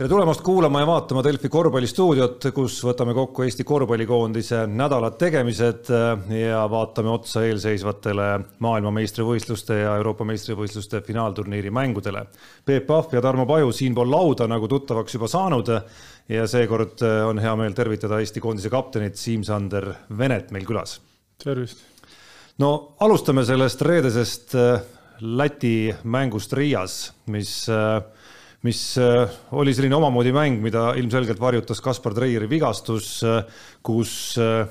tere tulemast kuulama ja vaatama Delfi korvpallistuudiot, kus võtame kokku Eesti korvpallikoondise nädalad tegemised ja vaatame otsa eelseisvatele maailmameistrivõistluste ja Euroopa meistrivõistluste finaalturniiri mängudele. Peep Pahv ja Tarmo Paju siinpool lauda nagu tuttavaks juba saanud ja seekord on hea meel tervitada Eesti koondise kaptenit Siim-Sander Venet meil külas. tervist. no alustame sellest reedesest Läti mängust Riias, mis äh, mis äh, oli selline omamoodi mäng, mida ilmselgelt varjutas Kaspar Treieri vigastus, äh, kus äh,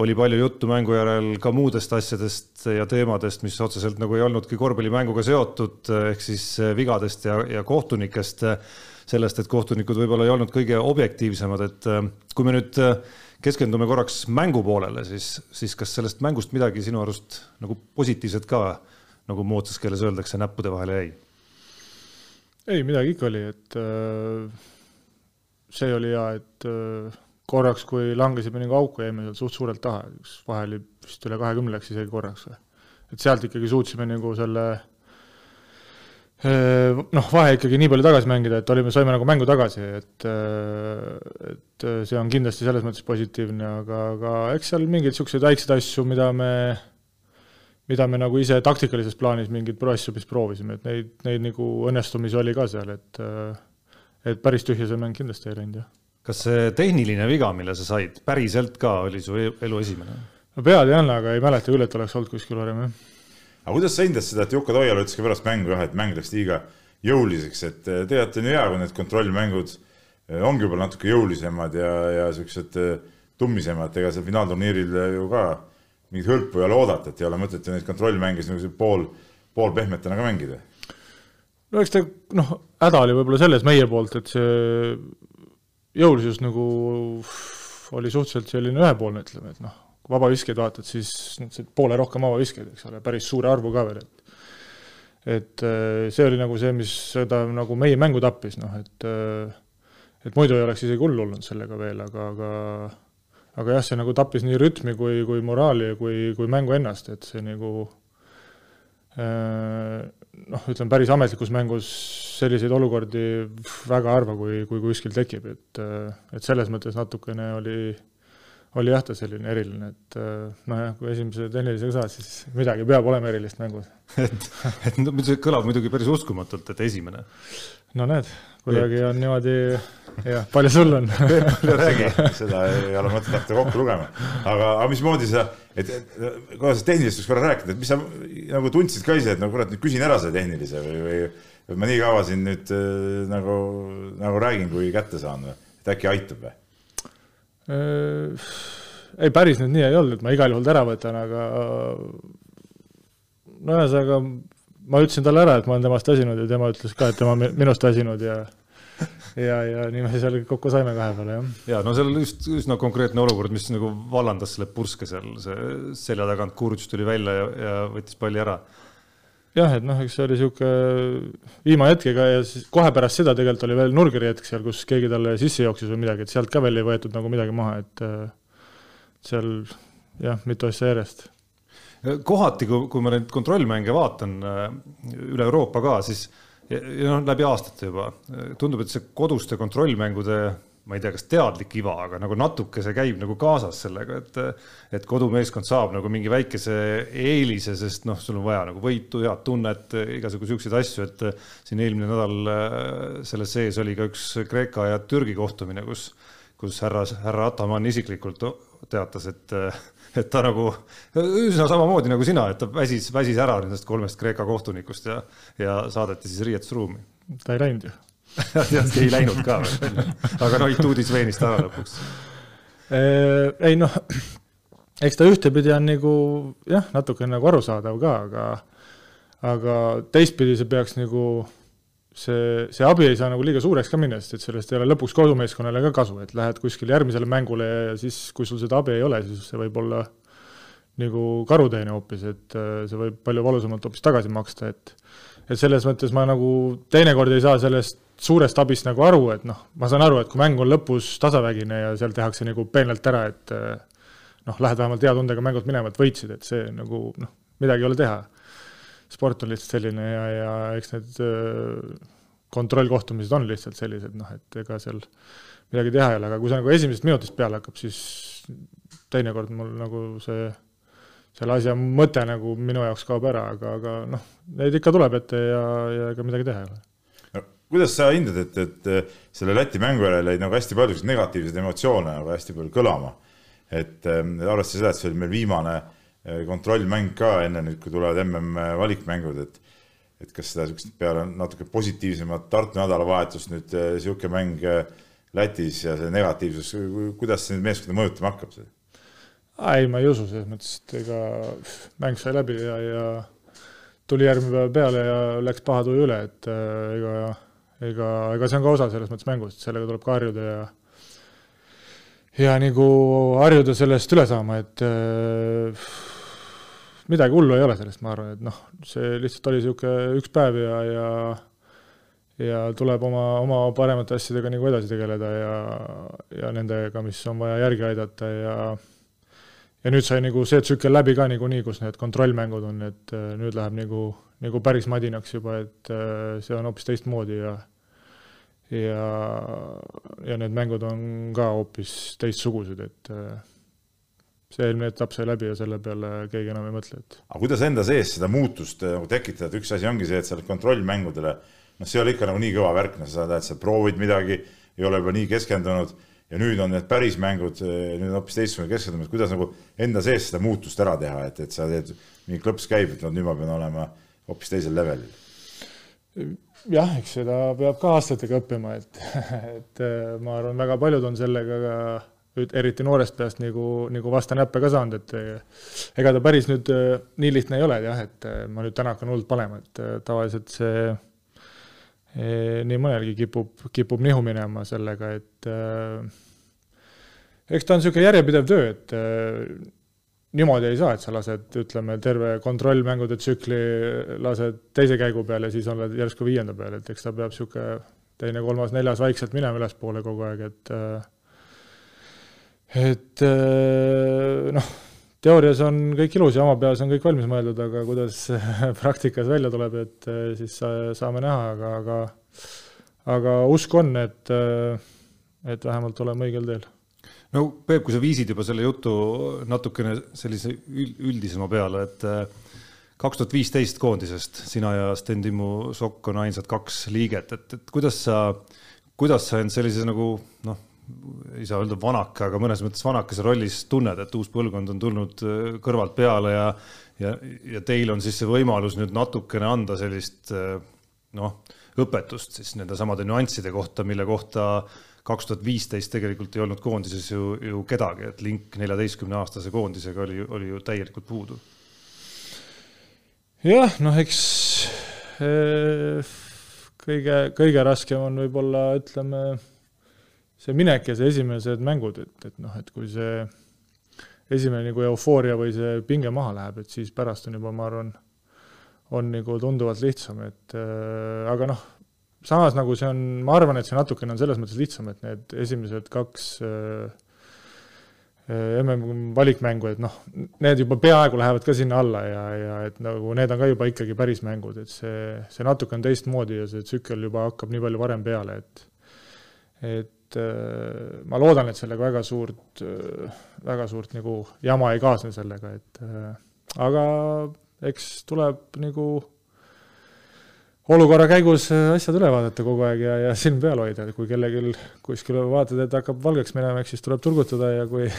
oli palju juttu mängu järel ka muudest asjadest ja teemadest, mis otseselt nagu ei olnudki korvpallimänguga seotud, ehk siis vigadest ja, ja kohtunikest, sellest, et kohtunikud võib-olla ei olnud kõige objektiivsemad, et kui me nüüd keskendume korraks mängu poolele, siis, siis kas sellest mängust midagi sinu arust nagu positiivset ka, nagu moodsas keeles öeldakse, näppude vahele jäi? Ei, midagi ikka oli, et äh, see oli hea, et äh, korraks, kui langesime nagu auku, jäime seal suht suurelt taha, üks vahe oli vist üle kahekümne läks isegi korraks või. et sealt ikkagi suutsime nagu selle äh, noh, vahe ikkagi nii palju tagasi mängida, et olime, saime nagu mängu tagasi, et et see on kindlasti selles mõttes positiivne, aga, aga eks seal mingeid niisuguseid väikseid asju, mida me mida me nagu ise taktikalises plaanis mingeid asju vist proovisime, et neid, neid nagu õnnestumisi oli ka seal, et et päris tühja see mäng kindlasti ei läinud, jah. kas see tehniline viga, mille sa said, päriselt ka oli su elu esimene? no pead ei anna, aga ei mäleta küll, et oleks olnud kuskil varem, jah. aga kuidas sa hindad seda, et Juku Toial ütles ka pärast mängu jah, et mäng läks liiga jõuliseks, et tegelikult on ju hea, kui need kontrollmängud eh, ongi võib-olla natuke jõulisemad ja, ja niisugused tummisemad, ega seal finaalturniiril ju ka mingit hõlpu ei ole oodata, et ei ole mõtet ju neid kontrollmänge niisuguse pool, poolpehmetena ka mängida. no eks ta noh, häda oli võib-olla selles meie poolt, et see jõulisus nagu oli suhteliselt selline ühepoolne, ütleme, et noh, kui vabaviskeid vaatad, siis poole rohkem vabaviskeid, eks ole, päris suure arvu ka veel, et et äh, see oli nagu see, mis seda nagu meie mängu tappis, noh et äh, et muidu ei oleks isegi hull olnud sellega veel, aga, aga aga jah, see nagu tappis nii rütmi kui, kui moraali kui, kui mängu ennast, et see nagu äh, noh, ütleme päris ametlikus mängus selliseid olukordi väga harva, kui, kui kuskil tekib, et äh, et selles mõttes natukene oli oli jah, ta selline eriline, et äh, nojah, kui esimese tehnilisega saad, siis midagi peab olema erilist mängus et, et no see kõlab muidugi päris uskumatult, et esimene. no näed, kuidagi on niimoodi, jah, palju sul on räägi, seda ei ole mõtet hakata kokku lugema, aga, aga mismoodi sa, et, kuidas sa tehnilisest võiks korra rääkida, et mis sa nagu tundsid ka ise, et no kurat, nüüd küsin ära selle tehnilise või, või ma nii kaua siin nüüd äh, nagu, nagu räägin, kui kätte saan või, et äkki aitab või? Äh, ei, päris nüüd nii ei olnud, et ma igal juhul tera võtan, aga no ühesõnaga ma ütlesin talle ära, et ma olen temast väsinud ja tema ütles ka, et tema minust väsinud ja ja, ja nii me seal kokku saime kahe peale, jah. ja no seal just üsna konkreetne olukord, mis nagu vallandas selle purske seal, see selja tagant Kurtš tuli välja ja, ja võttis palli ära. Jah, et noh, eks see oli niisugune viimane hetkega ja siis kohe pärast seda tegelikult oli veel nurgeri hetk seal, kus keegi talle sisse jooksis või midagi, et sealt ka veel ei võetud nagu midagi maha, et seal jah, mitu asja järjest. Kohati, kui, kui ma neid kontrollmänge vaatan äh, üle Euroopa ka, siis ja noh, läbi aastate juba tundub, et see koduste kontrollmängude ma ei tea, kas teadlik iva, aga nagu natuke see käib nagu kaasas sellega, et et kodumeeskond saab nagu mingi väikese eelise, sest noh, sul on vaja nagu võitu, head tunnet, igasugu siukseid asju, et siin eelmine nädal äh, selles sees oli ka üks Kreeka ja Türgi kohtumine, kus kus härra, härra Ataman isiklikult teatas, et et ta nagu üsna samamoodi nagu sina, et ta väsis, väsis ära nendest kolmest Kreeka kohtunikust ja, ja saadeti siis riietusruumi. ta ei läinud ju tead, ei läinud ka veel, aga no Ituudis veenis ta ära lõpuks. ei noh, eks ta ühtepidi on nagu jah, natuke nagu arusaadav ka, aga aga teistpidi see peaks nagu see, see abi ei saa nagu liiga suureks ka minna, sest et sellest ei ole lõpuks kodumeeskonnale ka kasu, et lähed kuskile järgmisele mängule ja siis, kui sul seda abi ei ole, siis see võib olla nagu karuteene hoopis, et äh, see võib palju valusamalt hoopis tagasi maksta, et et selles mõttes ma nagu teinekord ei saa sellest suurest abist nagu aru, et noh, ma saan aru, et kui mäng on lõpus tasavägine ja seal tehakse nagu peenelt ära, et äh, noh, lähed vähemalt hea tundega mängult minema, et võitsid, et see nagu noh, midagi ei ole teha. Sport on lihtsalt selline ja, ja eks need äh, kontrollkohtumised on lihtsalt sellised, noh, et ega seal midagi teha ei ole, aga kui see nagu esimesest minutist peale hakkab, siis teinekord mul nagu see, selle asja mõte nagu minu jaoks kaob ära, aga, aga noh, neid ikka tuleb ette ja, ja ega midagi teha ei ole kuidas sa hindad, et, et selle Läti mängu järel jäid nagu hästi palju negatiivseid emotsioone nagu hästi palju kõlama. et arvestades seda, et see oli meil viimane eh, kontrollmäng ka enne nüüd, kui tulevad mm valikmängud, et et kas seda niisugust peale natuke positiivsemat Tartu nädalavahetust nüüd niisugune mäng äh, Lätis ja see negatiivsus, kuidas see meeskonda mõjutama hakkab? Ei, ma ei usu selles mõttes, et ega mäng sai läbi ja, ja tuli järgmine päev peale ja läks paha tuju üle, et äh, ega, ega, ega see on ka osa selles mõttes mängust, sellega tuleb ka harjuda ja ja nagu harjuda sellest üle saama, et äh, midagi hullu ei ole sellest, ma arvan, et noh, see lihtsalt oli niisugune üks päev ja, ja ja tuleb oma, oma paremate asjadega nagu edasi tegeleda ja, ja nendega, mis on vaja järgi aidata ja ja nüüd sai nagu see tsükkel läbi ka niikuinii, kus need kontrollmängud on, et äh, nüüd läheb nagu, nagu päris madinaks juba, et äh, see on hoopis teistmoodi ja ja, ja need mängud on ka hoopis teistsugused, et äh, see eelmine etapp sai läbi ja selle peale keegi enam ei mõtle, et. aga kuidas enda sees seda muutust nagu tekitada, üks asi ongi see, et oled kontrollmängudele, noh, see ei ole ikka nagu nii kõva värk, no sa tead, sa proovid midagi, ei ole juba nii keskendunud ja nüüd on need päris mängud, äh, nüüd hoopis teistsugune keskendumine, kuidas nagu enda sees seda muutust ära teha, et, et sa teed, mingi klõps käib, et no nüüd ma pean olema hoopis teisel levelil? jah, eks seda peab ka aastatega õppima, et, et äh, ma arvan, väga paljud on sellega ka eriti noorest peast nagu, nagu vastu näppe ka saanud, et eh, ega ta päris nüüd eh, nii lihtne ei ole jah, et ma nüüd täna hakkan hullult panema, et tavaliselt see nii mõnelgi kipub, kipub nihu minema sellega, et eks ta on niisugune järjepidev töö, et niimoodi ei saa, et sa lased, ütleme, terve kontrollmängude tsükli lased teise käigu peale, siis oled järsku viienda peal, et eks ta peab niisugune teine, kolmas, neljas vaikselt minema ülespoole kogu aeg, et äh, et äh, noh, teoorias on kõik ilus ja oma peas on kõik valmis mõeldud, aga kuidas praktikas välja tuleb, et äh, siis saame näha, aga, aga aga usk on, et, äh, et vähemalt oleme õigel teel. No Peep, kui sa viisid juba selle jutu natukene sellise üldisema peale, et kaks tuhat viisteist koondisest sina ja Sten Timmu Sokk on ainsad kaks liiget, et, et kuidas sa, kuidas sa end sellise nagu noh, ei saa öelda vanaka, aga mõnes mõttes vanakese rollis tunned, et uus põlvkond on tulnud äh, kõrvalt peale ja ja, ja teil on siis see võimalus nüüd natukene anda sellist äh, noh, õpetust siis nende samade nüansside kohta, mille kohta kaks tuhat viisteist tegelikult ei olnud koondises ju, ju kedagi, et link neljateistkümne aastase koondisega oli, oli ju täielikult puudu. jah, noh, eks äh, kõige, kõige raskem on võib-olla ütleme see minek ja see esimesed mängud, et, et noh, et kui see esimene nagu eufooria või see pinge maha läheb, et siis pärast on juba, ma arvan, on nagu tunduvalt lihtsam, et äh, aga noh, samas nagu see on, ma arvan, et see natukene on selles mõttes lihtsam, et need esimesed kaks äh, äh mm valikmängu, et noh, need juba peaaegu lähevad ka sinna alla ja, ja et nagu need on ka juba ikkagi päris mängud, et see, see natuke on teistmoodi ja see tsükkel juba hakkab nii palju varem peale, et et et äh, ma loodan, et sellega väga suurt, äh, väga suurt nagu jama ei kaasne sellega, et äh, aga eks tuleb nagu olukorra käigus asjad üle vaadata kogu aeg ja, ja silm peal hoida, et kui kellelgi kuskil vaatad, et hakkab valgeks minema, eks siis tuleb turgutada ja kui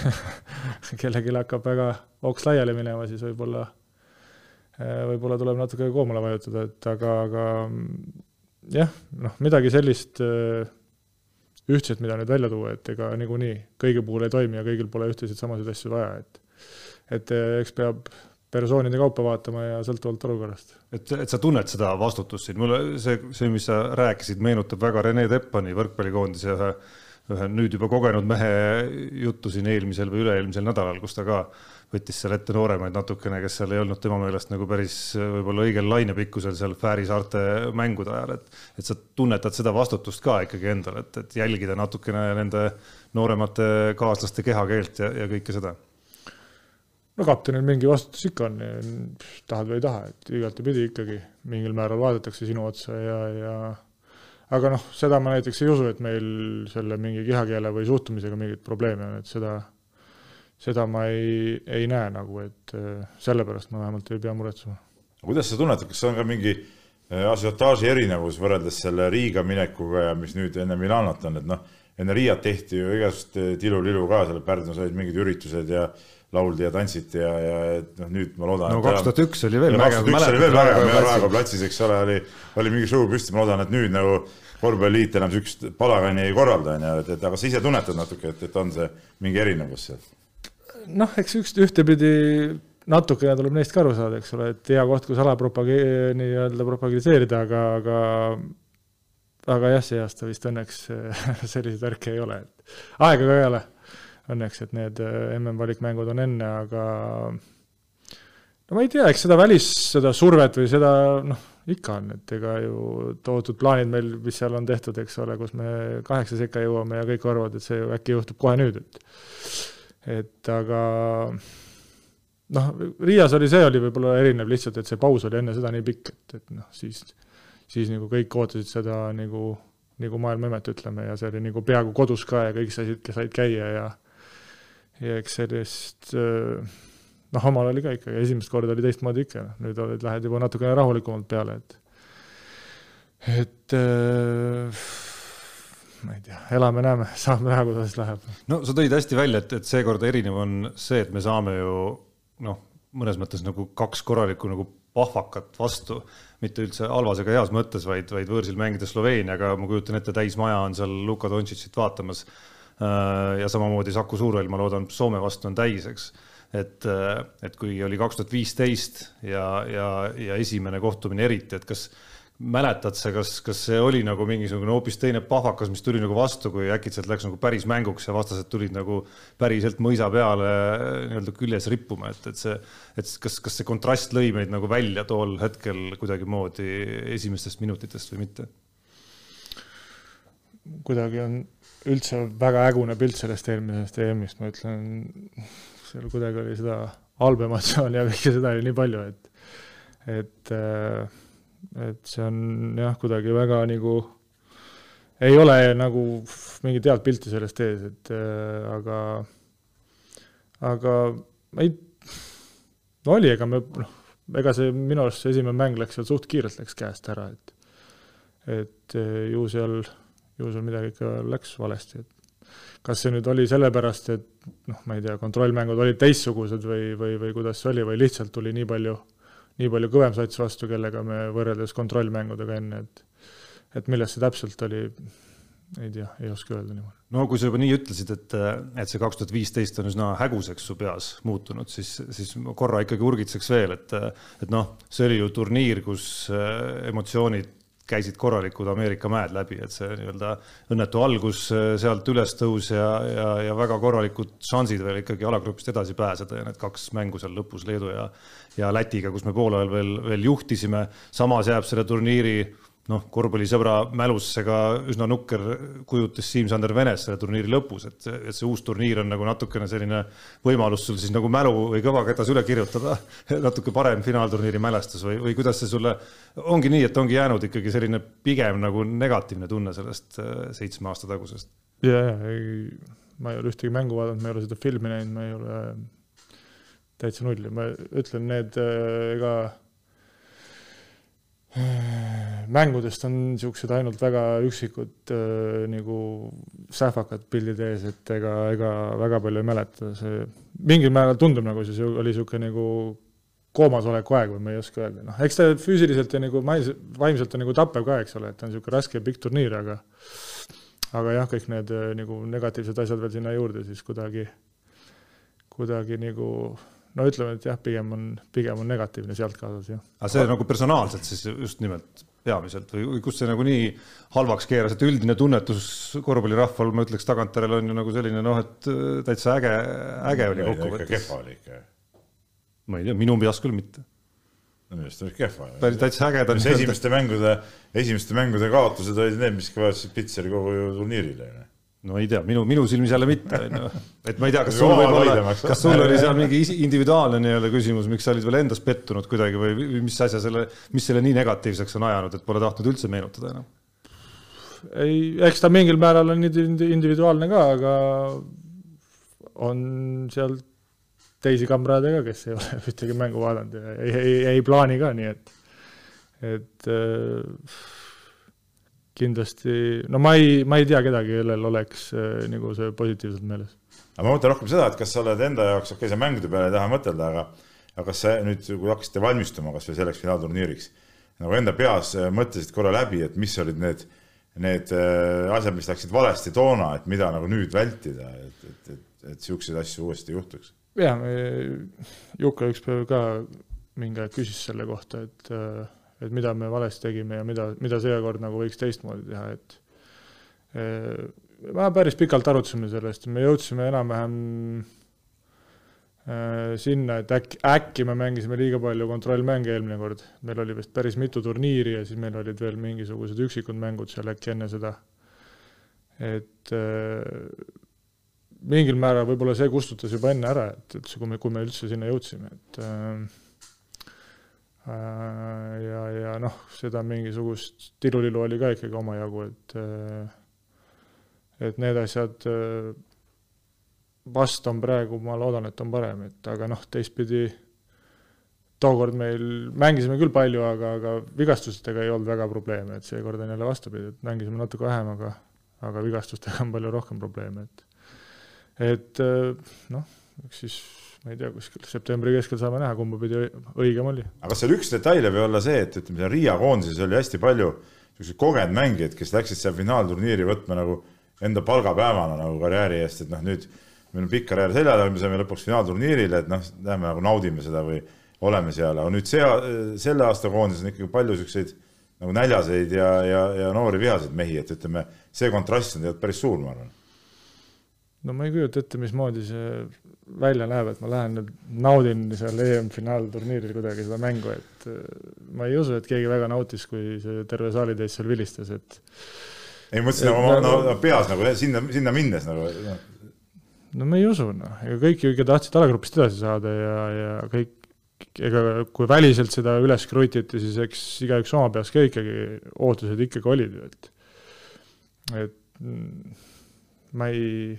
kellelgi hakkab väga oks laiali minema, siis võib-olla, võib-olla tuleb natuke koomale vajutada, et aga, aga jah, noh, midagi sellist ühtset, mida nüüd välja tuua, et ega niikuinii kõigi puhul ei toimi ja kõigil pole ühtesid samasid asju vaja, et et eh, eks peab persoonide kaupa vaatama ja sõltuvalt olukorrast. et, et sa tunned seda vastutust siin, mulle see, see, mis sa rääkisid, meenutab väga Rene Teppani võrkpallikoondise ühe, ühe nüüd juba kogenud mehe juttu siin eelmisel või üle-eelmisel nädalal, kus ta ka võttis seal ette nooremaid natukene, kes seal ei olnud tema meelest nagu päris võib-olla õigel lainepikkusel seal Fääri saarte mängude ajal, et, et sa tunnetad seda vastutust ka ikkagi endal, et, et jälgida natukene nende nooremate kaaslaste kehakeelt ja, ja kõike seda. No kaptenil mingi vastutus ikka on, tahad või ei taha, et igatepidi ikkagi mingil määral vaadatakse sinu otsa ja, ja aga noh, seda ma näiteks ei usu, et meil selle mingi kehakeele või suhtumisega mingeid probleeme on, et seda, seda ma ei, ei näe nagu, et äh, sellepärast ma vähemalt ei pea muretsema. kuidas sa tunnetad, kas on ka mingi äh, asiotaaži erinevus võrreldes selle Riiga minekuga ja mis nüüd enne Milanot on, et noh, enne Riiat tehti ju igasugust äh, tilulilu ka seal Pärnus olid mingid üritused ja lauldi ja tantsiti ja, ja et noh, nüüd ma loodan. no kaks tuhat üks oli veel vägev. kaks tuhat üks oli veel vägev, Raekoja platsis, eks ole, oli, oli mingi show püsti, ma loodan, et nüüd nagu korvpalliliit enam niisugust palagani ei korralda, on ju, et, et aga sa ise tunnetad natuke, et, et on see mingi erinevus seal? noh, eks üks, ühtepidi natukene tuleb neist ka aru saada, eks ole, et hea koht, kus ala propage-, nii-öelda propageeriseerida, aga, aga aga jah, see aasta vist õnneks selliseid värke ei ole, et aega ka ei ole õnneks, et need äh, MM-valikmängud on enne, aga no ma ei tea, eks seda välis, seda survet või seda noh, ikka on, et ega ju tohutud plaanid meil, mis seal on tehtud, eks ole, kus me kaheksa sekka jõuame ja kõik arvavad, et see äkki juhtub kohe nüüd, et et aga noh, Riias oli see, oli võib-olla erinev lihtsalt, et see paus oli enne seda nii pikk, et, et noh, siis, siis nagu kõik ootasid seda nagu, nagu maailma imet, ütleme, ja see oli nagu peaaegu kodus ka ja kõik said, said käia ja ja eks sellist noh, omal oli ka ikka, esimest korda oli teistmoodi ikka, noh, nüüd oled, lähed juba natukene rahulikumalt peale, et et äh, ma ei tea, elame-näeme, saame näha, kuidas läheb. no sa tõid hästi välja, et, et seekord erinev on see, et me saame ju noh, mõnes mõttes nagu kaks korralikku nagu pahvakat vastu, mitte üldse halvas ega heas mõttes, vaid, vaid võõrsil mängides Sloveeniaga, ma kujutan ette, täismaja on seal Luka Dontšitšit vaatamas Äh, ja samamoodi Saku Suurhall, ma loodan, Soome vastu on täis, eks. et, äh, et kui oli kaks tuhat viisteist ja, ja, ja esimene kohtumine eriti, et kas mäletad sa, kas, kas see oli nagu mingisugune hoopis teine pahvakas, mis tuli nagu vastu, kui äkitselt läks nagu päris mänguks ja vastased tulid nagu päriselt mõisa peale nii-öelda küljes rippuma, et, et see, et kas, kas see kontrast lõi meid nagu välja tol hetkel kuidagimoodi esimestest minutitest või mitte? kuidagi on üldse väga ägune pilt sellest eelmisest EM-ist, ma ütlen, seal kuidagi oli seda halba emotsiooni ja kõike seda oli nii palju, et et, äh, et see on jah, kuidagi väga nagu ei ole nagu mingit head pilti sellest ees, et äh, aga, aga ma ei, no oli, ega me noh, ega see minu arust see esimene mäng läks seal suht kiirelt läks käest ära, et et äh, ju seal ju seal midagi ikka läks valesti, et kas see nüüd oli sellepärast, et noh, ma ei tea, kontrollmängud olid teistsugused või, või, või kuidas see oli või lihtsalt tuli nii palju, nii palju kõvem sats vastu, kellega me võrreldes kontrollmängudega enne, et et milles see täpselt oli, ei tea, ei oska öelda niimoodi. no kui sa juba nii ütlesid, et, et see kaks tuhat viisteist on üsna häguseks su peas muutunud, siis, siis korra ikkagi urgitseks veel, et, et noh, see oli ju turniir, kus emotsioonid käisid korralikud Ameerika mäed läbi, et see nii-öelda õnnetu algus, sealt ülestõus ja, ja, ja väga korralikud šansid veel ikkagi alagrupist edasi pääseda ja need kaks mängu seal lõpus Leedu ja, ja Lätiga, kus me poole ajal veel, veel juhtisime. samas jääb selle turniiri noh, korvpallisõbra mälus see ka üsna nukker kujutis Siim-Sander Venes selle turniiri lõpus, et, et see uus turniir on nagu natukene selline võimalus sul siis nagu mälu või kõvaketas üle kirjutada, natuke parem finaalturniiri mälestus või, või kuidas see sulle, ongi nii, et ongi jäänud ikkagi selline pigem nagu negatiivne tunne sellest äh, seitsme aasta tagusest? ja, ja ei, ma ei ole ühtegi mängu vaadanud, ma ei ole seda filmi näinud, ma ei ole täitsa nulli, ma ütlen, need äh, ega mängudest on niisugused ainult väga üksikud äh, nagu sähvakad pildid ees, et ega, ega väga palju ei mäleta, see mingil määral tundub nagu see oli niisugune nagu koomasoleku aeg või ma ei oska öelda, noh, eks ta füüsiliselt ja nagu mais-, vaimselt on nagu tappev ka, eks ole, et ta on niisugune raske ja pikk turniir, aga aga jah, kõik need äh, nagu negatiivsed asjad veel sinna juurde, siis kuidagi, kuidagi nagu no ütleme, et jah, pigem on, pigem on negatiivne sealt kaasas, jah. aga see nagu personaalselt siis just nimelt peamiselt või, või kus see nagu nii halvaks keeras, et üldine tunnetus korvpallirahval, ma ütleks tagantjärele on ju nagu selline noh, et äh, täitsa äge, äge oli kokkuvõttes. kehva oli ikka. ma ei tea, minu peas küll mitte. minu meelest oli kehva. päris täitsa äge. esimeste mängude, esimeste mängude kaotused olid need, mis vaatasid Pitseri kogu turniirile no ei tea, minu, minu silmis jälle mitte, onju. et ma ei tea, kas sul võib olla, kas sul oli seal mingi individuaalne nii-öelda küsimus, miks sa olid veel endas pettunud kuidagi või, või mis asja selle, mis selle nii negatiivseks on ajanud, et pole tahtnud üldse meenutada enam? ei, eks ta mingil määral on indi- individuaalne ka, aga on seal teisi kamraade ka, kes ei ole ühtegi mängu vaadanud ja ei, ei, ei plaani ka, nii et, et äh, kindlasti, no ma ei, ma ei tea kedagi, kellel oleks äh, nagu see positiivselt meeles. aga ma mõtlen rohkem seda, et kas sa oled enda jaoks, okei okay,, sa mängude peale ei taha mõtelda, aga aga kas sa nüüd, kui hakkasite valmistuma kas või selleks finaalturniiriks, nagu enda peas äh, mõtlesid korra läbi, et mis olid need, need äh, asjad, mis läksid valesti toona, et mida nagu nüüd vältida, et, et, et, et niisuguseid asju uuesti ei juhtuks? jah, Juka üks päev ka mingi aeg küsis selle kohta, et äh, et mida me valesti tegime ja mida, mida seekord nagu võiks teistmoodi teha, et me päris pikalt arutasime sellest, me jõudsime enam-vähem sinna, et äkki, äkki me mängisime liiga palju kontrollmänge eelmine kord, meil oli vist päris mitu turniiri ja siis meil olid veel mingisugused üksikud mängud seal äkki enne seda. et mingil määral võib-olla see kustutas juba enne ära, et üldse, kui me, kui me üldse sinna jõudsime, et Äh, ja, ja noh, seda mingisugust tilulilu oli ka ikkagi omajagu, et äh, et need asjad äh, vast on praegu, ma loodan, et on parem, et aga noh, teistpidi tookord meil mängisime küll palju, aga, aga vigastustega ei olnud väga probleeme, et seekord on jälle vastupidi, et mängisime natuke vähem, aga aga vigastustega on palju rohkem probleeme, et et noh, eks siis ma ei tea, kuskil septembri keskel saame näha, kumba pidi õigem oli. aga seal üks detail võib olla see, et ütleme, seal Riia koondises oli hästi palju niisuguseid kogenud mängijaid, kes läksid seal finaalturniiri võtma nagu enda palgapäevana nagu karjääri eest, et noh, nüüd meil on pikk karjäär selja taga, me saime lõpuks finaalturniirile, et noh, lähme nagu naudime seda või oleme seal, aga nüüd see, selle aasta koondises on ikkagi palju niisuguseid nagu näljaseid ja, ja, ja noori vihaseid mehi, et ütleme, see kontrast on tegelikult päris suur, ma arvan no ma ei kujuta ette, mismoodi see välja näeb, et ma lähen nüüd naudin seal EM-finaalturniiril kuidagi seda mängu, et äh, ma ei usu, et keegi väga nautis, kui see terve saalitäis seal vilistas, et ei, mõtlesin nagu no, no, peas nagu sinna, sinna minnes nagu no.. no ma ei usu, noh, ega kõik ju ikka tahtsid alagrupist edasi saada ja, ja kõik, ega kui väliselt seda üles krutiti, siis eks igaüks oma peas ka ikkagi ootused ikkagi olid ju, et et mm, ma ei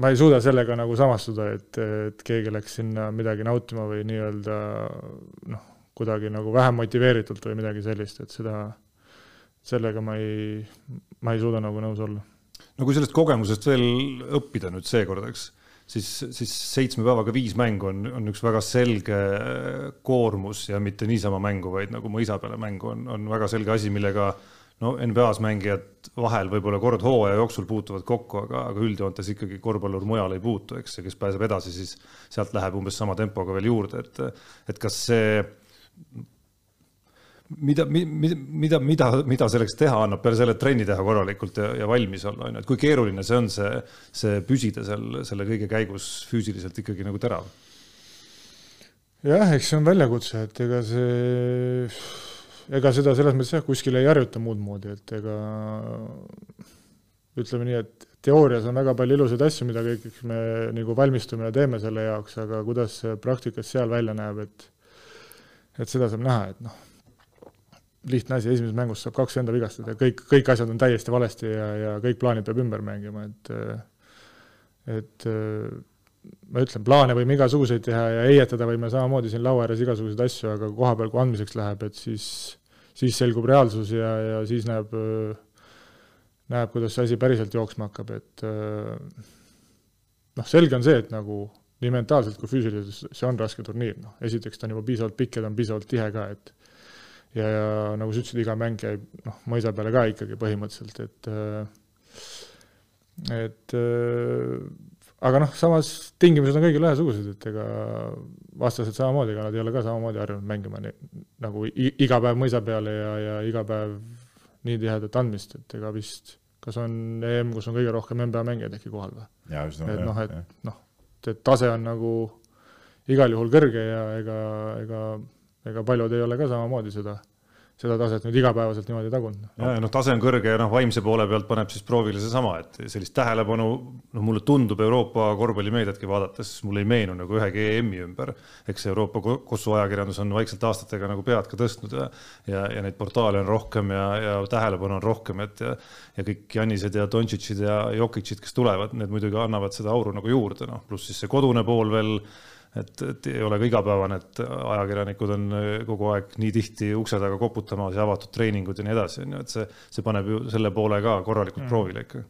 ma ei suuda sellega nagu samastuda, et, et keegi läks sinna midagi nautima või nii-öelda noh, kuidagi nagu vähem motiveeritult või midagi sellist, et seda, sellega ma ei, ma ei suuda nagu nõus olla. no kui sellest kogemusest veel õppida nüüd seekord, eks, siis, siis seitsme päevaga viis mängu on, on üks väga selge koormus ja mitte niisama mängu, vaid nagu mõisa peale mängu on, on väga selge asi, millega no NBA-s mängijad vahel võib-olla kord hooaja jooksul puutuvad kokku, aga, aga üldjoontes ikkagi korvpallur mujal ei puutu, eks, ja kes pääseb edasi, siis sealt läheb umbes sama tempoga veel juurde, et, et kas see mida, mida, mida, mida, mida selleks teha annab peale selle, trenni teha korralikult ja, ja valmis olla, on ju, et kui keeruline see on, see, see püsida seal selle kõige käigus füüsiliselt ikkagi nagu terav? jah, eks see on väljakutse, et ega see ega seda selles mõttes jah, kuskil ei harjuta muud moodi, et ega ütleme nii, et teoorias on väga palju ilusaid asju, mida kõik me nagu valmistume ja teeme selle jaoks, aga kuidas see praktikas seal välja näeb, et et seda saab näha, et noh, lihtne asi, esimeses mängus saab kaks venda vigastada, kõik, kõik asjad on täiesti valesti ja, ja kõik plaanid peab ümber mängima, et et ma ütlen, plaane võime igasuguseid teha ja heietada võime samamoodi siin laua ääres igasuguseid asju, aga koha peal, kui andmiseks läheb, et siis, siis selgub reaalsus ja, ja siis näeb, näeb, kuidas see asi päriselt jooksma hakkab, et noh, selge on see, et nagu nii mentaalselt kui füüsiliselt see on raske turniir, noh, esiteks ta on juba piisavalt pikk ja ta on piisavalt tihe ka, et ja, ja nagu sa ütlesid, iga mäng käib noh, mõisa peale ka ikkagi põhimõtteliselt, et et aga noh, samas tingimused on kõigil ühesugused, et ega vastased samamoodi, ega nad ei ole ka samamoodi harjunud mängima nii, nagu iga päev mõisa peale ja, ja iga päev nii tihedat andmist, et ega vist, kas on EM, kus on kõige rohkem NBA mängijaid äkki kohal või? et noh, et noh, et tase on nagu igal juhul kõrge ja ega, ega, ega paljud ei ole ka samamoodi seda, seda taset nüüd igapäevaselt niimoodi tagunud. ja, ja noh, tase on kõrge ja noh, vaimse poole pealt paneb siis proovile seesama, et sellist tähelepanu, noh, mulle tundub Euroopa korvpallimeediatki vaadates, mulle ei meenu nagu ühegi EM-i ümber. eks Euroopa Kossu ajakirjandus on vaikselt aastatega nagu pead ka tõstnud ja, ja, ja neid portaale on rohkem ja, ja tähelepanu on rohkem, et ja, ja kõik Jannised ja Dontšitšid ja Jokitšid, kes tulevad, need muidugi annavad seda auru nagu juurde, noh, pluss siis see kodune pool veel et, et ei ole ka igapäevane, et ajakirjanikud on äh, kogu aeg nii tihti ukse taga koputamas ja avatud treeningud ja nii edasi, on ju, et see, see paneb ju selle poole ka korralikult mm. proovile ikka.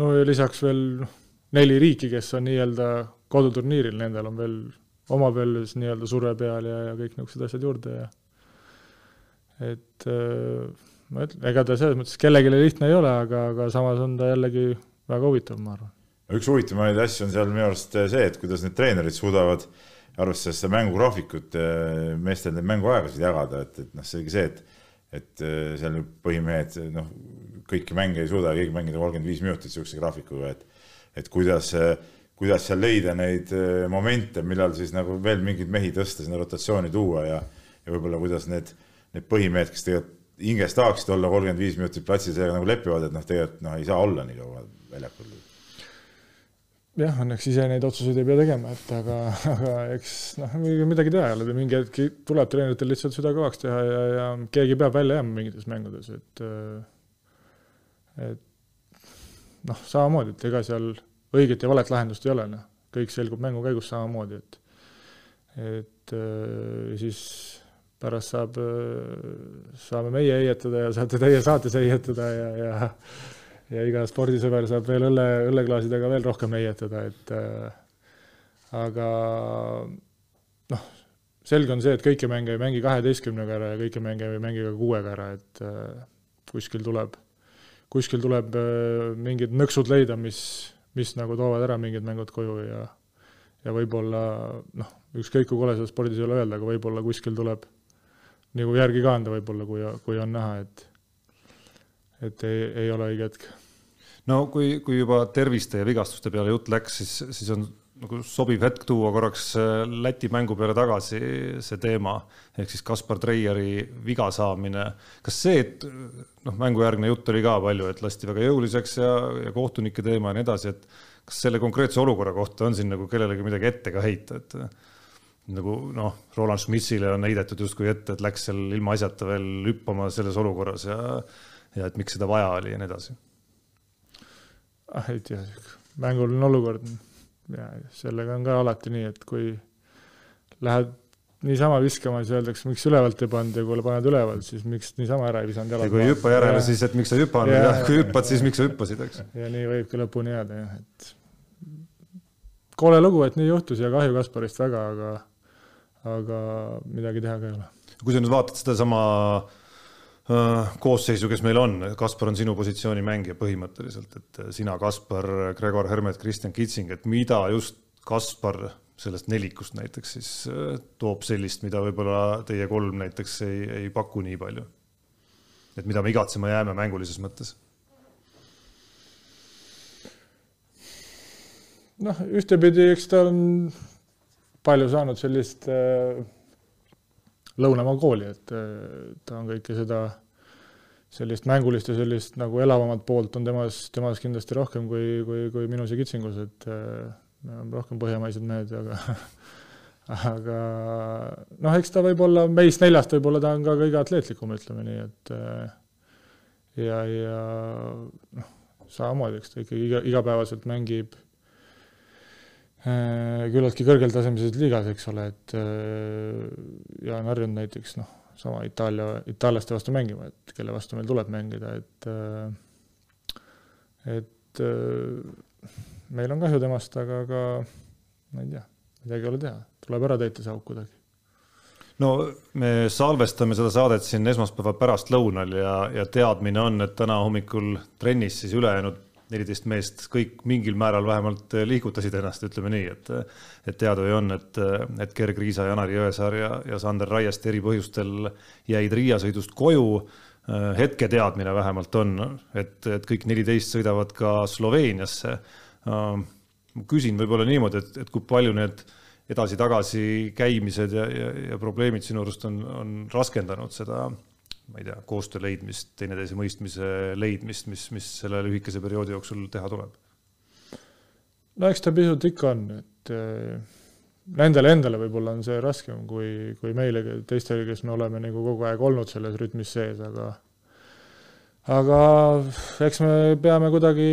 no ja lisaks veel noh, neli riiki, kes on nii-öelda koduturniiril, nendel on veel oma peal nii-öelda surve peal ja, ja kõik niisugused asjad juurde ja et äh, ma ütlen, ega ta selles mõttes kellelegi lihtne ei ole, aga, aga samas on ta jällegi väga huvitav, ma arvan üks huvitavamaid asju on seal minu arust see, et kuidas need treenerid suudavad arvestades seda mängugraafikut meestel neid mänguaegasid jagada, et, et noh, selge see, et et äh, seal põhimehed noh, kõiki mänge ei suuda keegi mängida kolmkümmend viis minutit niisuguse graafikuga, et et kuidas, kuidas seal leida neid momente, millal siis nagu veel mingeid mehi tõsta, sinna rotatsiooni tuua ja ja võib-olla kuidas need, need põhimehed, kes tegelikult hinges tahaksid olla kolmkümmend viis minutit platsil, sellega nagu lepivad, et noh, tegelikult noh, ei saa olla nii kaua väljakul jah, õnneks ise neid otsuseid ei pea tegema, et aga, aga eks noh, midagi teha ei ole, mingi hetk tuleb treeneritel lihtsalt süda kõvaks teha ja, ja keegi peab välja jääma mingites mängudes, et et noh, samamoodi, et ega seal õiget ja valet lahendust ei ole, noh, kõik selgub mängu käigus samamoodi, et et siis pärast saab, saame meie heietada ja saate teie saates heietada ja, ja ja iga spordisõber saab veel õlle, õlleklaasidega veel rohkem heietada, et äh, aga noh, selge on see, et kõiki mänge ei mängi kaheteistkümnega ära ja kõiki mänge ei mängi ka kuuega ära, et äh, kuskil tuleb, kuskil tuleb äh, mingid nõksud leida, mis, mis nagu toovad ära mingid mängud koju ja ja võib-olla noh, ükskõik kui kole seda spordis ei ole öelda, aga võib-olla kuskil tuleb nagu järgi ka anda võib-olla, kui, kui on näha, et et ei, ei ole õige hetk no kui, kui juba terviste ja vigastuste peale jutt läks, siis, siis on nagu sobiv hetk tuua korraks äh, Läti mängu peale tagasi see teema ehk siis Kaspar Treieri viga saamine. kas see, et noh, mängujärgne jutt oli ka palju, et lasti väga jõuliseks ja, ja kohtunike teema ja nii edasi, et kas selle konkreetse olukorra kohta on siin nagu kellelegi midagi ette ka heita, et nagu noh, Roland Schmitzile on heidetud justkui ette, et läks seal ilmaasjata veel hüppama selles olukorras ja ja et miks seda vaja oli ja nii edasi ah ei tea, mänguline olukord ja sellega on ka alati nii, et kui lähed niisama viskama, siis öeldakse, miks ülevalt ei pannud ja kui paned ülevalt, siis miks niisama ära ei visanud jalad. ja kui ei hüppa järele, siis et miks sa ei hüpanud ja, ja kui hüppad, siis miks sa hüppasid, eks. ja nii võibki lõpuni jääda jah, et kole lugu, et nii juhtus ja kahju Kasparist väga, aga, aga midagi teha ka ei ole. kui sa nüüd vaatad sedasama äh, koosseisu, kes meil on, Kaspar on sinu positsiooni mängija põhimõtteliselt, et äh, sina, Kaspar, Gregor Hermet, Kristjan Kitsing, et mida just Kaspar sellest nelikust näiteks siis äh, toob sellist, mida võib-olla teie kolm näiteks ei, ei paku nii palju? et mida me igatsema jääme mängulises mõttes? noh, ühtepidi, eks ta on palju saanud sellist äh, Lõunamaa kooli, et ta on kõike seda sellist mängulist ja sellist nagu elavamat poolt on temas, temas kindlasti rohkem kui, kui, kui minus ja Kitsingus, et me oleme rohkem põhjamaised mehed, aga aga noh, eks ta võib olla, meist neljast võib-olla ta on ka kõige atleetlikum, ütleme nii, et ja, ja noh, samamoodi, eks ta ikkagi iga, igapäevaselt mängib Äh, küllaltki kõrgeltasemelises liigas, eks ole, et äh, Jaan harjunud näiteks noh, sama Itaalia, itaallaste vastu mängima, et kelle vastu meil tuleb mängida, et äh, et meil on kahju temast, aga, aga ma ei tea, midagi ei ole teha, tuleb ära täita see auk kuidagi. No me salvestame seda saadet siin esmaspäeva pärastlõunal ja, ja teadmine on, et täna hommikul trennis siis ülejäänud neliteist meest kõik mingil määral vähemalt eh, liigutasid ennast, ütleme nii, et et teada ju on, et, et Gerg Riisa, Janari Jõesaar ja, ja Sander Raiest eri põhjustel jäid Riia sõidust koju. Eh, hetketeadmine vähemalt on, et, et kõik neliteist sõidavad ka Sloveeniasse. ma küsin võib-olla niimoodi, et, et kui palju need edasi-tagasi käimised ja, ja, ja probleemid sinu arust on, on raskendanud seda ma ei tea, koostöö leidmist, teineteise mõistmise leidmist, mis, mis selle lühikese perioodi jooksul teha tuleb? no eks ta pisut ikka on, et äh, nendele endale võib-olla on see raskem kui, kui meile, teistele, kes me oleme nagu kogu aeg olnud selles rütmis sees, aga aga eks me peame kuidagi,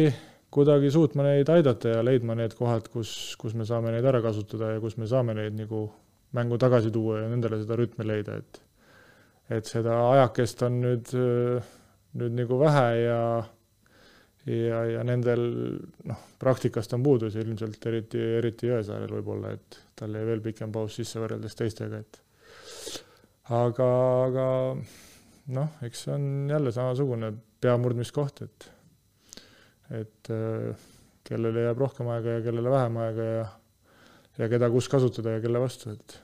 kuidagi suutma neid aidata ja leidma need kohad, kus, kus me saame neid ära kasutada ja kus me saame neid nagu mängu tagasi tuua ja nendele seda rütmi leida, et et seda ajakest on nüüd, nüüd nagu vähe ja ja, ja nendel noh, praktikast on puudus ilmselt, eriti, eriti Jõesaarel võib-olla, et tal jäi veel pikem paus sisse võrreldes teistega, et aga, aga noh, eks see on jälle samasugune peamurdmiskoht, et et kellele jääb rohkem aega ja kellele vähem aega ja ja keda kus kasutada ja kelle vastu, et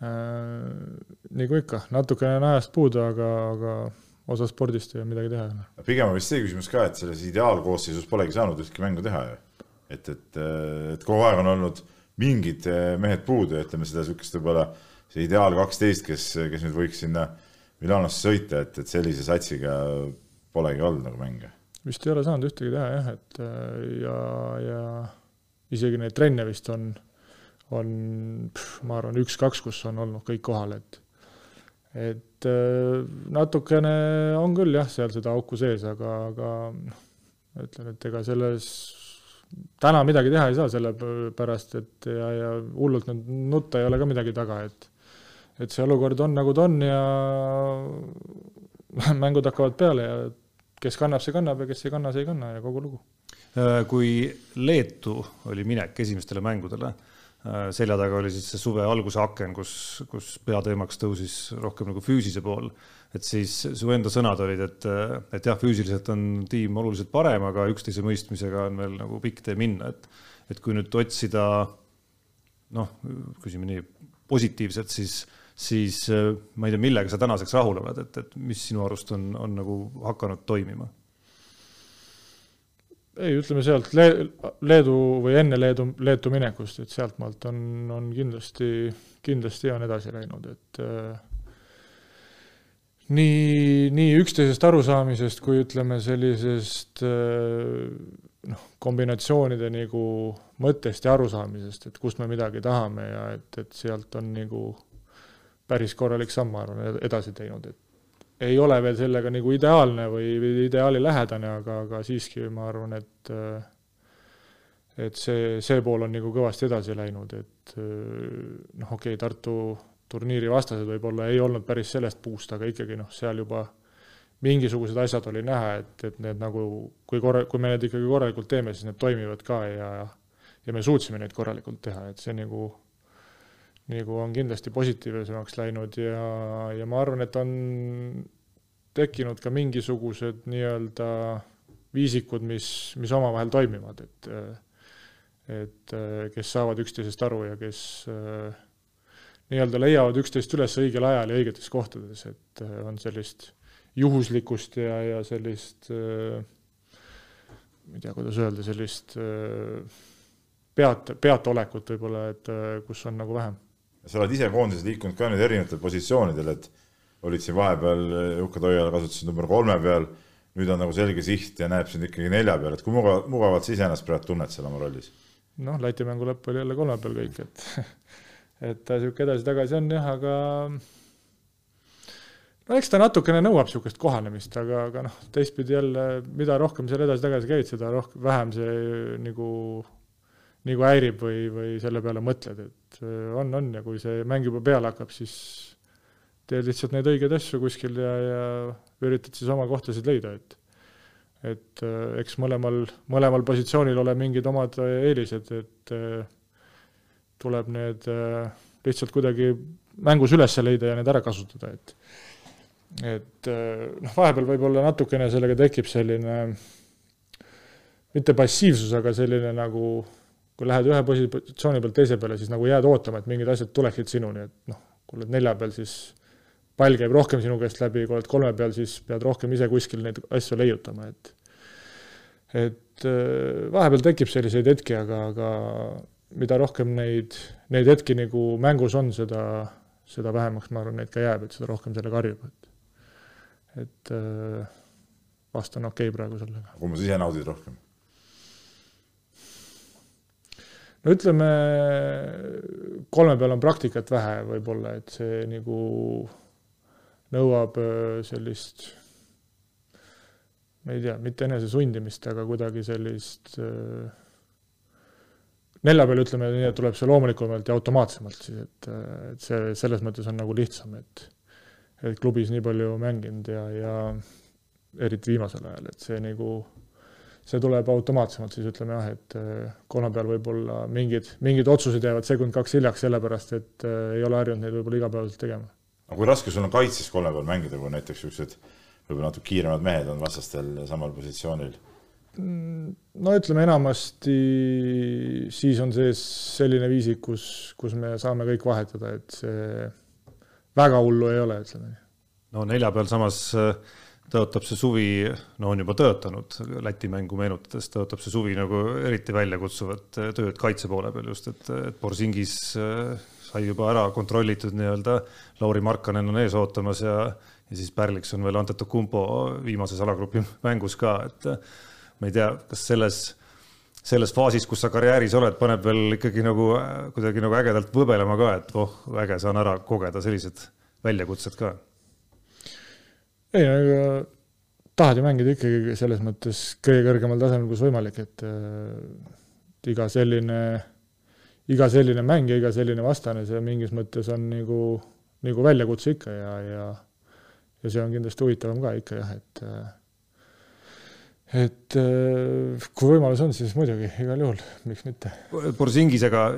nagu ikka, natukene on ajast puudu, aga, aga osa spordist ja midagi teha ei ole. pigem on vist see küsimus ka, et selles ideaalkoosseisus polegi saanud ühtki mängu teha ju. et, et, et kogu aeg on olnud mingid mehed puudu ja ütleme seda niisugust võib-olla see ideaal kaksteist, kes, kes nüüd võiks sinna Milanosse sõita, et, et sellise satsiga polegi olnud nagu mänge. vist ei ole saanud ühtegi teha jah, et ja, ja isegi neid trenne vist on, on ma arvan, üks-kaks, kus on olnud kõik kohal, et et äh, natukene on küll jah, seal seda auku sees, aga, aga noh, ütlen, et ega selles täna midagi teha ei saa, sellepärast et ja, ja hullult nüüd nutta ei ole ka midagi taga, et et see olukord on, nagu ta on ja mängud hakkavad peale ja kes kannab, see kannab ja kes ei kanna, see ei kanna ja kogu lugu. Äh, kui Leetu oli minek esimestele mängudele selja taga oli siis see suve alguse aken, kus, kus peateemaks tõusis rohkem nagu füüsise pool. et siis su enda sõnad olid, et, et jah, füüsiliselt on tiim oluliselt parem, aga üksteise mõistmisega on veel nagu pikk tee minna, et, et kui nüüd otsida noh, küsime nii positiivselt, siis, siis ma ei tea, millega sa tänaseks rahul oled, et, et mis sinu arust on, on nagu hakanud toimima ei, ütleme sealt Le-, Leedu või enne Leedu, Leetu minekust, et sealtmaalt on, on kindlasti, kindlasti on edasi läinud, et äh, nii, nii üksteisest arusaamisest kui ütleme, sellisest äh, noh, kombinatsioonide nagu mõttest ja arusaamisest, et kust me midagi tahame ja et, et sealt on nagu päris korralik samm, ma arvan, edasi teinud, et ei ole veel sellega nagu ideaalne või, või ideaalilähedane, aga, aga siiski ma arvan, et et see, see pool on nagu kõvasti edasi läinud, et noh, okei okay,, Tartu turniiri vastased võib-olla ei olnud päris sellest puust, aga ikkagi noh, seal juba mingisugused asjad oli näha, et, et need nagu, kui korra-, kui me need ikkagi korralikult teeme, siis need toimivad ka ja ja me suutsime neid korralikult teha, et see nagu nagu on kindlasti positiivsemaks läinud ja, ja ma arvan, et on tekkinud ka mingisugused nii-öelda viisikud, mis, mis omavahel toimivad, et et kes saavad üksteisest aru ja kes nii-öelda leiavad üksteist üles õigel ajal ja õigetes kohtades, et on sellist juhuslikkust ja, ja sellist ma ei tea, kuidas öelda, sellist peat, peataolekut võib-olla, et kus on nagu vähem sa oled ise koondises liikunud ka nüüd erinevatel positsioonidel, et olid siin vahepeal Jukka Toiala kasutasid number kolme peal, nüüd on nagu selge siht ja näeb sind ikkagi nelja peal, et kui mugavalt, mugavalt sa iseennast praegu tunned seal oma rollis? noh, Läti mängu lõpp oli jälle kolme peal kõik, et et ta niisugune edasi-tagasi on jah, aga no eks ta natukene nõuab niisugust kohanemist, aga, aga noh, teistpidi jälle, mida rohkem seal edasi-tagasi käid, seda rohkem, vähem see nagu nagu häirib või, või selle peale mõtled, et äh, on, on. Ja kui see mäng juba peale hakkab, siis teed lihtsalt neid õigeid asju kuskil ja, ja üritad siis oma kohtasid leida, et et äh, eks mõlemal, mõlemal positsioonil ole mingid omad eelised, et äh, tuleb need lihtsalt kuidagi mängus üles leida ja need ära kasutada, et et noh, vahepeal võib-olla natukene sellega tekib selline mitte passiivsus, aga selline nagu kui lähed ühe positsiooni pealt teise peale, siis nagu jääd ootama, et mingid asjad tuleksid sinuni, et noh, kui oled nelja peal, siis pall käib rohkem sinu käest läbi, kui oled kolme peal, siis pead rohkem ise kuskil neid asju leiutama, et et äh, vahepeal tekib selliseid hetki, aga, aga mida rohkem neid, neid hetki nagu mängus on, seda, seda vähemaks, ma arvan, neid ka jääb, et seda rohkem sellega harjub, et et äh, vast on okei okay praegu sellega. kumma sa ise naudid rohkem? No ütleme, kolme peal on praktikat vähe võib-olla, et see nagu nõuab äh, sellist, ma ei tea, mitte enese sundimist, aga kuidagi sellist äh, nelja peal ütleme nii, et tuleb see loomulikumalt ja automaatsemalt siis, et, et see selles mõttes on nagu lihtsam, et et klubis nii palju mänginud ja, ja eriti viimasel ajal, et see nagu, see tuleb automaatsemalt, siis ütleme jah, et kolme peal võib-olla mingid, mingid otsused jäävad sekund-kaks hiljaks, sellepärast et äh, ei ole harjunud neid võib-olla igapäevaselt tegema. aga kui raske sul on kaitses kolme peal mängida, kui näiteks niisugused võib-olla natuke kiiremad mehed on vastastel samal positsioonil? Mm, no ütleme enamasti siis on sees selline viisik, kus, kus me saame kõik vahetada, et see väga hullu ei ole, ütleme nii. no nelja peal samas äh, tõotab see suvi, no on juba tõotanud Läti mängu meenutades, tõotab see suvi nagu eriti väljakutsuvat äh, tööd kaitse poole peal just, et, et Borsingis äh, sai juba ära kontrollitud nii-öelda, Lauri Markkanen on ees ootamas ja, ja siis Pärliks on veel Antetokumpo viimases alagrupi mängus ka, et ma ei tea, kas selles, selles faasis, kus sa karjääris oled, paneb veel ikkagi nagu kuidagi nagu ägedalt võbelema ka, et oh, äge, saan ära kogeda sellised väljakutsed ka. Ei, aga tahad ju mängida ikkagi selles mõttes kõige kõrgemal tasemel, kus võimalik, et äh, iga selline, iga selline mäng ja iga selline vastane, see mingis mõttes on nagu, nagu väljakutse ikka ja, ja ja see on kindlasti huvitavam ka ikka jah, et äh, et äh, kui võimalus on, siis muidugi igal juhul, miks mitte. Borsingisega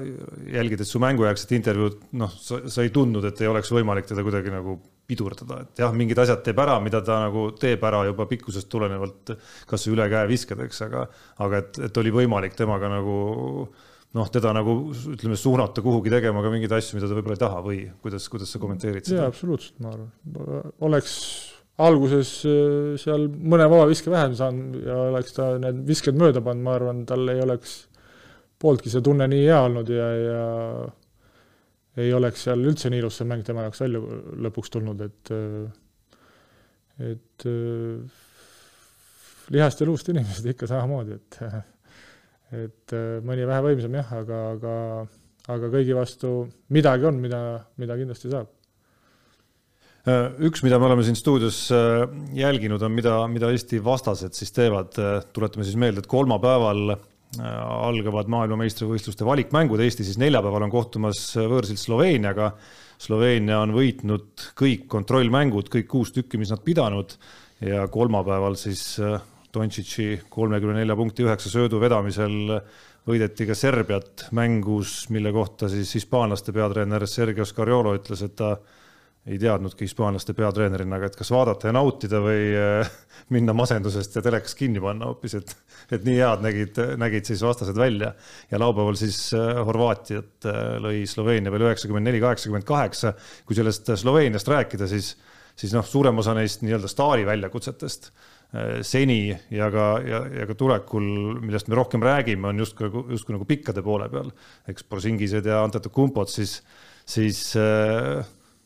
jälgides su mängujärgset intervjuud, noh, sa, sa ei tundnud, et ei oleks võimalik teda kuidagi nagu pidurdada, et jah, mingid asjad teeb ära, mida ta nagu teeb ära juba pikkusest tulenevalt, kas või üle käe viskadeks, aga, aga et, et oli võimalik temaga nagu noh, teda nagu ütleme, suunata kuhugi tegema ka mingeid asju, mida ta võib-olla ei taha või kuidas, kuidas sa kommenteerid seda? jaa, absoluutselt, ma arvan, oleks alguses äh, seal mõne vabaviske vähem saanud ja oleks ta need visked mööda pannud, ma arvan, tal ei oleks pooltki see tunne nii hea olnud ja, ja ei oleks seal üldse nii ilus see mäng tema jaoks välja lõpuks tulnud, et et lihast ja luust inimesed ikka samamoodi, et et mõni vähe võimsam jah, aga, aga aga kõigi vastu midagi on, mida, mida kindlasti saab Äh, üks, mida me oleme siin stuudios äh, jälginud, on mida, mida Eesti vastased siis teevad. Äh, tuletame siis meelde, et kolmapäeval algavad maailmameistrivõistluste valikmängud, Eesti siis neljapäeval on kohtumas võõrsil Sloveeniaga. Sloveenia on võitnud kõik kontrollmängud, kõik kuus tükki, mis nad pidanud ja kolmapäeval siis Dontšitši kolmekümne nelja punkti üheksa söödu vedamisel võideti ka Serbiat mängus, mille kohta siis hispaanlaste peatreener Sergio Scariolo ütles, et ta ei teadnudki hispaanlaste peatreenerina, aga et kas vaadata ja nautida või äh, minna masendusest ja telekas kinni panna hoopis, et, et nii head nägid, nägid siis vastased välja. ja laupäeval siis äh, Horvaatiat äh, lõi Sloveenia veel üheksakümmend neli, kaheksakümmend kaheksa. kui sellest Sloveeniast rääkida, siis, siis noh, suurem osa neist nii-öelda staari väljakutsetest seni ja ka, ja, ja ka tulekul, millest me rohkem räägime, on justkui, justkui nagu pikkade poole peal. eks Borsingised ja Antetokumpod siis, siis äh,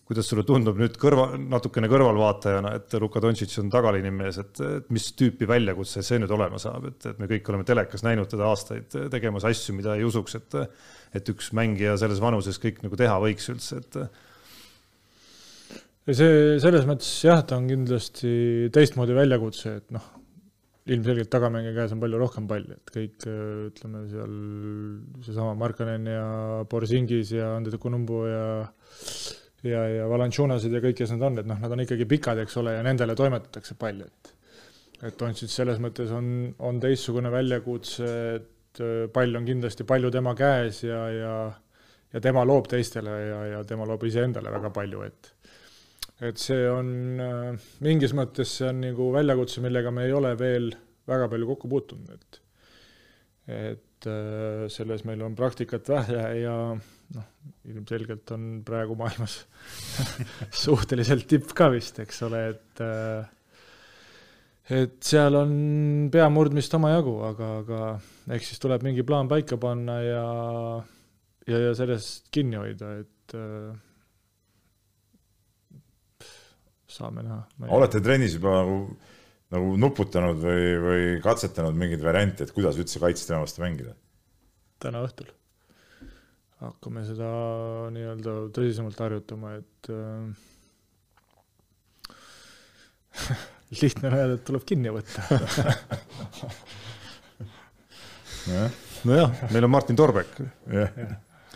kuidas sulle tundub nüüd kõrva, natukene kõrvalvaatajana, et Luka Dontšitš on tagaliinimees, et, et mis tüüpi väljakutse see nüüd olema saab, et, et me kõik oleme telekas näinud teda aastaid tegemas asju, mida ei usuks, et, et üks mängija selles vanuses kõik nagu teha võiks üldse, et. see selles mõttes jah, ta on kindlasti teistmoodi väljakutse, et noh, ilmselgelt tagamängija käes on palju rohkem palli, et kõik ütleme seal seesama Markanen ja Borisingis ja Andrei Kunumbu ja ja, ja Valanciunased ja kõik, kes nad on, et noh, nad on ikkagi pikad, eks ole, ja nendele toimetatakse pall, et et Doncic selles mõttes on, on teistsugune väljakutse, et äh, pall on kindlasti palju tema käes ja, ja ja tema loob teistele ja, ja tema loob iseendale väga palju, et et see on äh, mingis mõttes, see on nagu väljakutse, millega me ei ole veel väga palju kokku puutunud, et et äh, selles meil on praktikat vähe ja noh, ilmselgelt on praegu maailmas suhteliselt tipp ka vist, eks ole, et äh, et seal on pea murdmist omajagu, aga, aga eks siis tuleb mingi plaan paika panna ja ja, ja sellest kinni hoida, et äh, saame näha. olete trennis juba nagu, nagu nuputanud või, või katsetanud mingeid variante, et kuidas üldse kaitsetema vastu mängida? täna õhtul hakkame seda nii-öelda tõsisemalt harjutama, et äh, lihtne on öelda, et tuleb kinni võtta. Nojah, meil on Martin Torbek. jah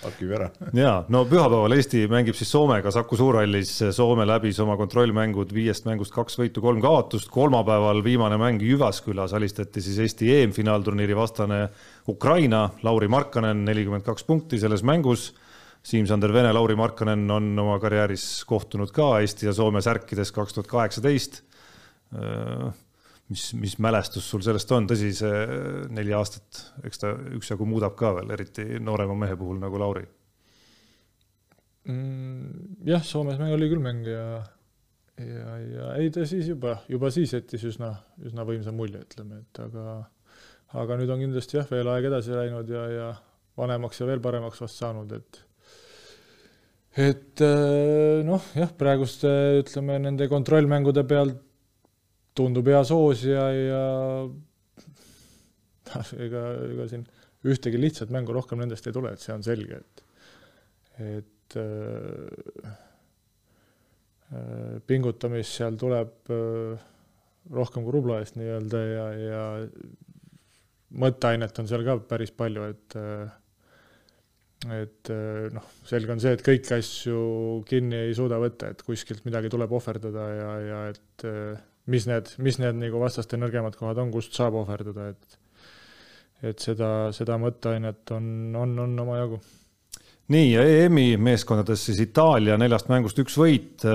hakib ära. ja no pühapäeval Eesti mängib siis Soomega Saku Suurhallis, Soome läbis oma kontrollmängud viiest mängust kaks võitu, kolm kaotust, kolmapäeval viimane mäng Jyvaskylas alistati siis Eesti EM-finaalturniiri vastane Ukraina, Lauri Markkanen nelikümmend kaks punkti selles mängus. Siim-Sander Vene, Lauri Markkanen on oma karjääris kohtunud ka Eesti ja Soome särkides kaks tuhat kaheksateist mis, mis mälestus sul sellest on, tõsi, see neli aastat, eks ta üksjagu muudab ka veel, eriti noorema mehe puhul nagu Lauri mm,? jah, Soomes meil oli küll mäng ja, ja, ei ta siis juba, juba siis jättis üsna, üsna võimsa mulje, ütleme, et aga, aga nüüd on kindlasti jah, veel aeg edasi läinud ja, ja vanemaks ja veel paremaks vast saanud, et et noh, jah, praeguste ütleme nende kontrollmängude pealt tundub hea soosija ja noh, ega, ega siin ühtegi lihtsat mängu rohkem nendest ei tule, et see on selge, et, et äh, äh, pingutamist seal tuleb äh, rohkem kui rubla eest nii-öelda ja, ja mõtteainet on seal ka päris palju, et äh, et äh, noh, selge on see, et kõiki asju kinni ei suuda võtta, et kuskilt midagi tuleb ohverdada ja, ja et äh, mis need, mis need nagu vastaste nõrgemad kohad on, kust saab ohverdada, et et seda, seda mõtteainet on, on, on omajagu. nii, ja EM-i meeskondades siis Itaalia neljast mängust üks võit,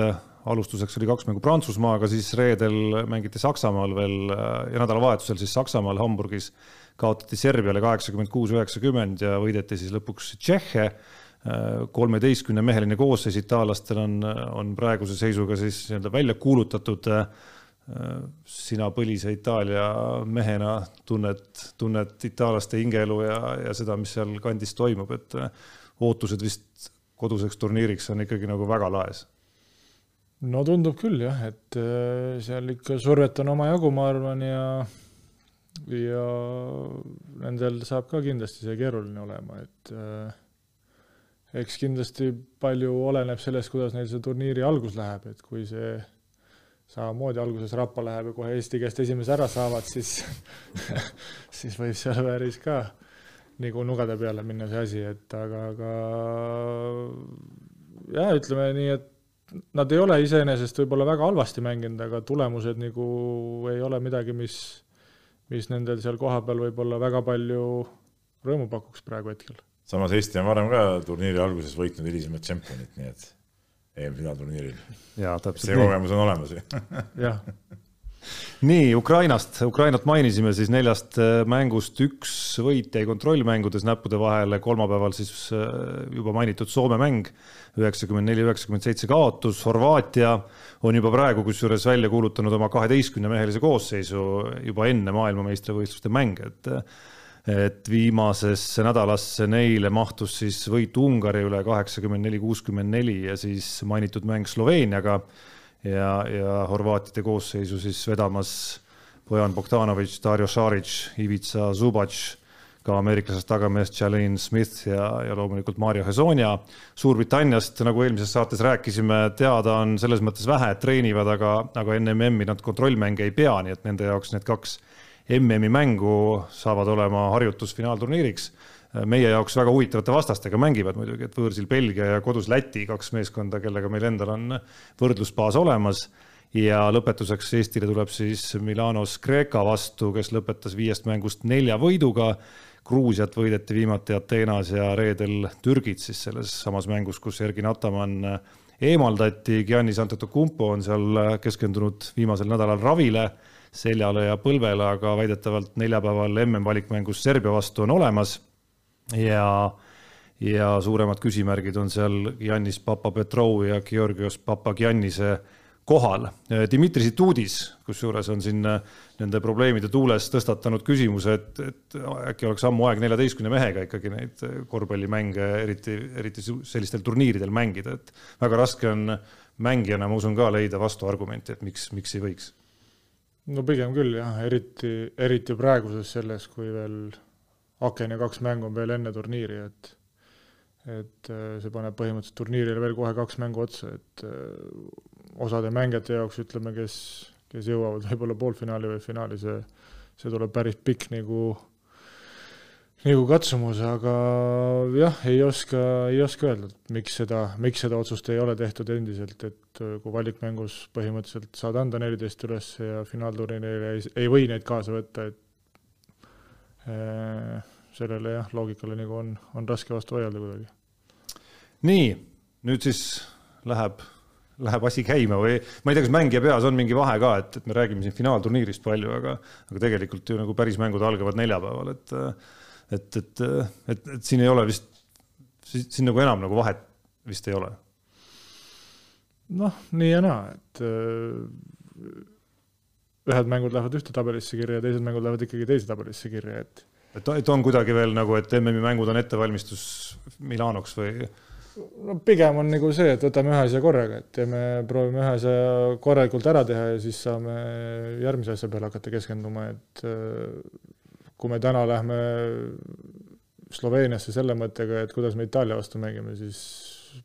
alustuseks oli kaks mängu Prantsusmaaga, siis reedel mängiti Saksamaal veel ja nädalavahetusel siis Saksamaal Hamburgis kaotati Serbiale kaheksakümmend kuus, üheksakümmend ja võideti siis lõpuks Tšehhe kolmeteistkümne meheline koosseis itaallastel on, on praeguse seisuga siis nii-öelda välja kuulutatud sina põlise Itaalia mehena tunned, tunned itaallaste hingeelu ja, ja seda, mis seal kandis toimub, et äh, ootused vist koduseks turniiriks on ikkagi nagu väga laes. no tundub küll jah, et äh, seal ikka survet on omajagu, ma arvan, ja ja nendel saab ka kindlasti see keeruline olema, et äh, eks kindlasti palju oleneb sellest, kuidas neil see turniiri algus läheb, et kui see samamoodi alguses rappa läheb ja kohe Eesti käest esimese ära saavad, siis siis võib seal päris ka nagu nugade peale minna see asi, et aga, aga jah, ütleme nii, et nad ei ole iseenesest võib-olla väga halvasti mänginud, aga tulemused nagu ei ole midagi, mis, mis nendel seal kohapeal võib-olla väga palju rõõmu pakuks praegu hetkel. samas Eesti on varem ka turniiri alguses võitnud hilisemat tšempionit, nii et EM-finaalturniiril. see kogemus on olemas ju. jah. nii Ukrainast, Ukrainat mainisime siis neljast äh, mängust üks võit jäi kontrollmängudes näppude vahele, kolmapäeval siis äh, juba mainitud Soome mäng, üheksakümmend neli, üheksakümmend seitse kaotus, Horvaatia on juba praegu kusjuures välja kuulutanud oma kaheteistkümne mehelise koosseisu juba enne maailmameistrivõistluste mänge, et et viimasesse nädalasse neile mahtus siis võit Ungari üle kaheksakümmend neli, kuuskümmend neli ja siis mainitud mäng Sloveeniaga ja, ja horvaatide koosseisu siis vedamas Bojan Bogdanovic, Dario Šaric, Ivica Zubac, ka ameeriklasest tagamees Jalen Smith ja, ja loomulikult Mario Hezonja. Suurbritanniast, nagu eelmises saates rääkisime, teada on selles mõttes vähe, et treenivad, aga, aga enne MM-i nad kontrollmänge ei pea, nii et nende jaoks need kaks MM-i mängu saavad olema harjutus finaalturniiriks. meie jaoks väga huvitavate vastastega mängivad muidugi, et võõrsil Belgia ja kodus Läti, kaks meeskonda, kellega meil endal on võrdlusbaas olemas. ja lõpetuseks Eestile tuleb siis Milanos Kreeka vastu, kes lõpetas viiest mängust nelja võiduga. Gruusiat võideti viimati Ateenas ja reedel Türgit siis selles samas mängus, kus Ergin Ataman eemaldati. Giannis Antetokounmpo on seal keskendunud viimasel nädalal ravile seljale ja põlvele, aga väidetavalt neljapäeval MM-valikmängus Serbia vastu on olemas. ja, ja suuremad küsimärgid on seal Giannis Papapetrou ja Georgios Papagiannise kohal. Dmitri Situdis, kusjuures on siin nende probleemide tuules tõstatanud küsimuse, et, et äkki oleks ammu aeg neljateistkümne mehega ikkagi neid korvpallimänge, eriti, eriti sellistel turniiridel mängida, et väga raske on mängijana, ma usun ka, leida vastuargumenti, et miks, miks ei võiks. No pigem küll jah, eriti, eriti praeguses selles, kui veel aken ja kaks mängu on veel enne turniiri, et et see paneb põhimõtteliselt turniirile veel kohe kaks mängu otsa, et osade mängijate jaoks ütleme, kes, kes jõuavad võib-olla poolfinaali või finaali, see, see tuleb päris pikk nagu, nagu katsumus, aga jah, ei oska, ei oska öelda, miks seda, miks seda otsust ei ole tehtud endiselt, et kui valikmängus põhimõtteliselt saad anda neliteist üles ja finaalturniirile ei, ei või neid kaasa võtta, et äh, sellele jah, loogikale nagu on, on raske vastu vaielda kuidagi. nii, nüüd siis läheb läheb asi käima või ma ei tea, kas mängija peas on mingi vahe ka, et, et me räägime siin finaalturniirist palju, aga, aga tegelikult ju nagu päris mängud algavad neljapäeval, et, et, et, et, et siin ei ole vist, siin nagu enam nagu vahet vist ei ole. Noh, nii ja naa, et ühed mängud lähevad ühte tabelisse kirja ja teised mängud lähevad ikkagi teise tabelisse kirja, et. et, et on kuidagi veel nagu, et MM-i mängud on ettevalmistus Milanoks või? no pigem on nagu see, et võtame ühe asja korraga, et teeme, proovime ühe asja korralikult ära teha ja siis saame järgmise asja peale hakata keskenduma, et äh, kui me täna lähme Sloveeniasse selle mõttega, et kuidas me Itaalia vastu mängime, siis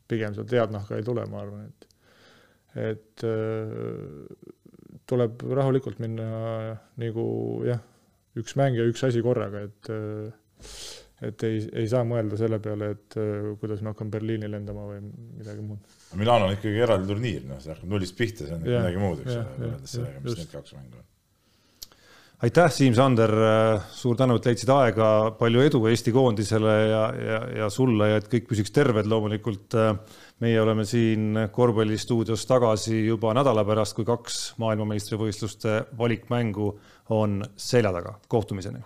pigem sealt head nahka ei tule, ma arvan, et et äh, tuleb rahulikult minna nagu jah, üks mäng ja üks asi korraga, et äh, et ei, ei saa mõelda selle peale, et äh, kuidas ma hakkan Berliini lendama või midagi muud. Milano on ikkagi eraldi turniir, noh, see hakkab nullist pihta, see on ja, midagi muud, eks ole, võrreldes sellega, mis need kaks mängu on. aitäh, Siim-Sander, suur tänu, et leidsid aega, palju edu Eesti koondisele ja, ja, ja sulle ja et kõik püsiks terved loomulikult. Äh, meie oleme siin korvpallistuudios tagasi juba nädala pärast, kui kaks maailmameistrivõistluste valikmängu on selja taga. kohtumiseni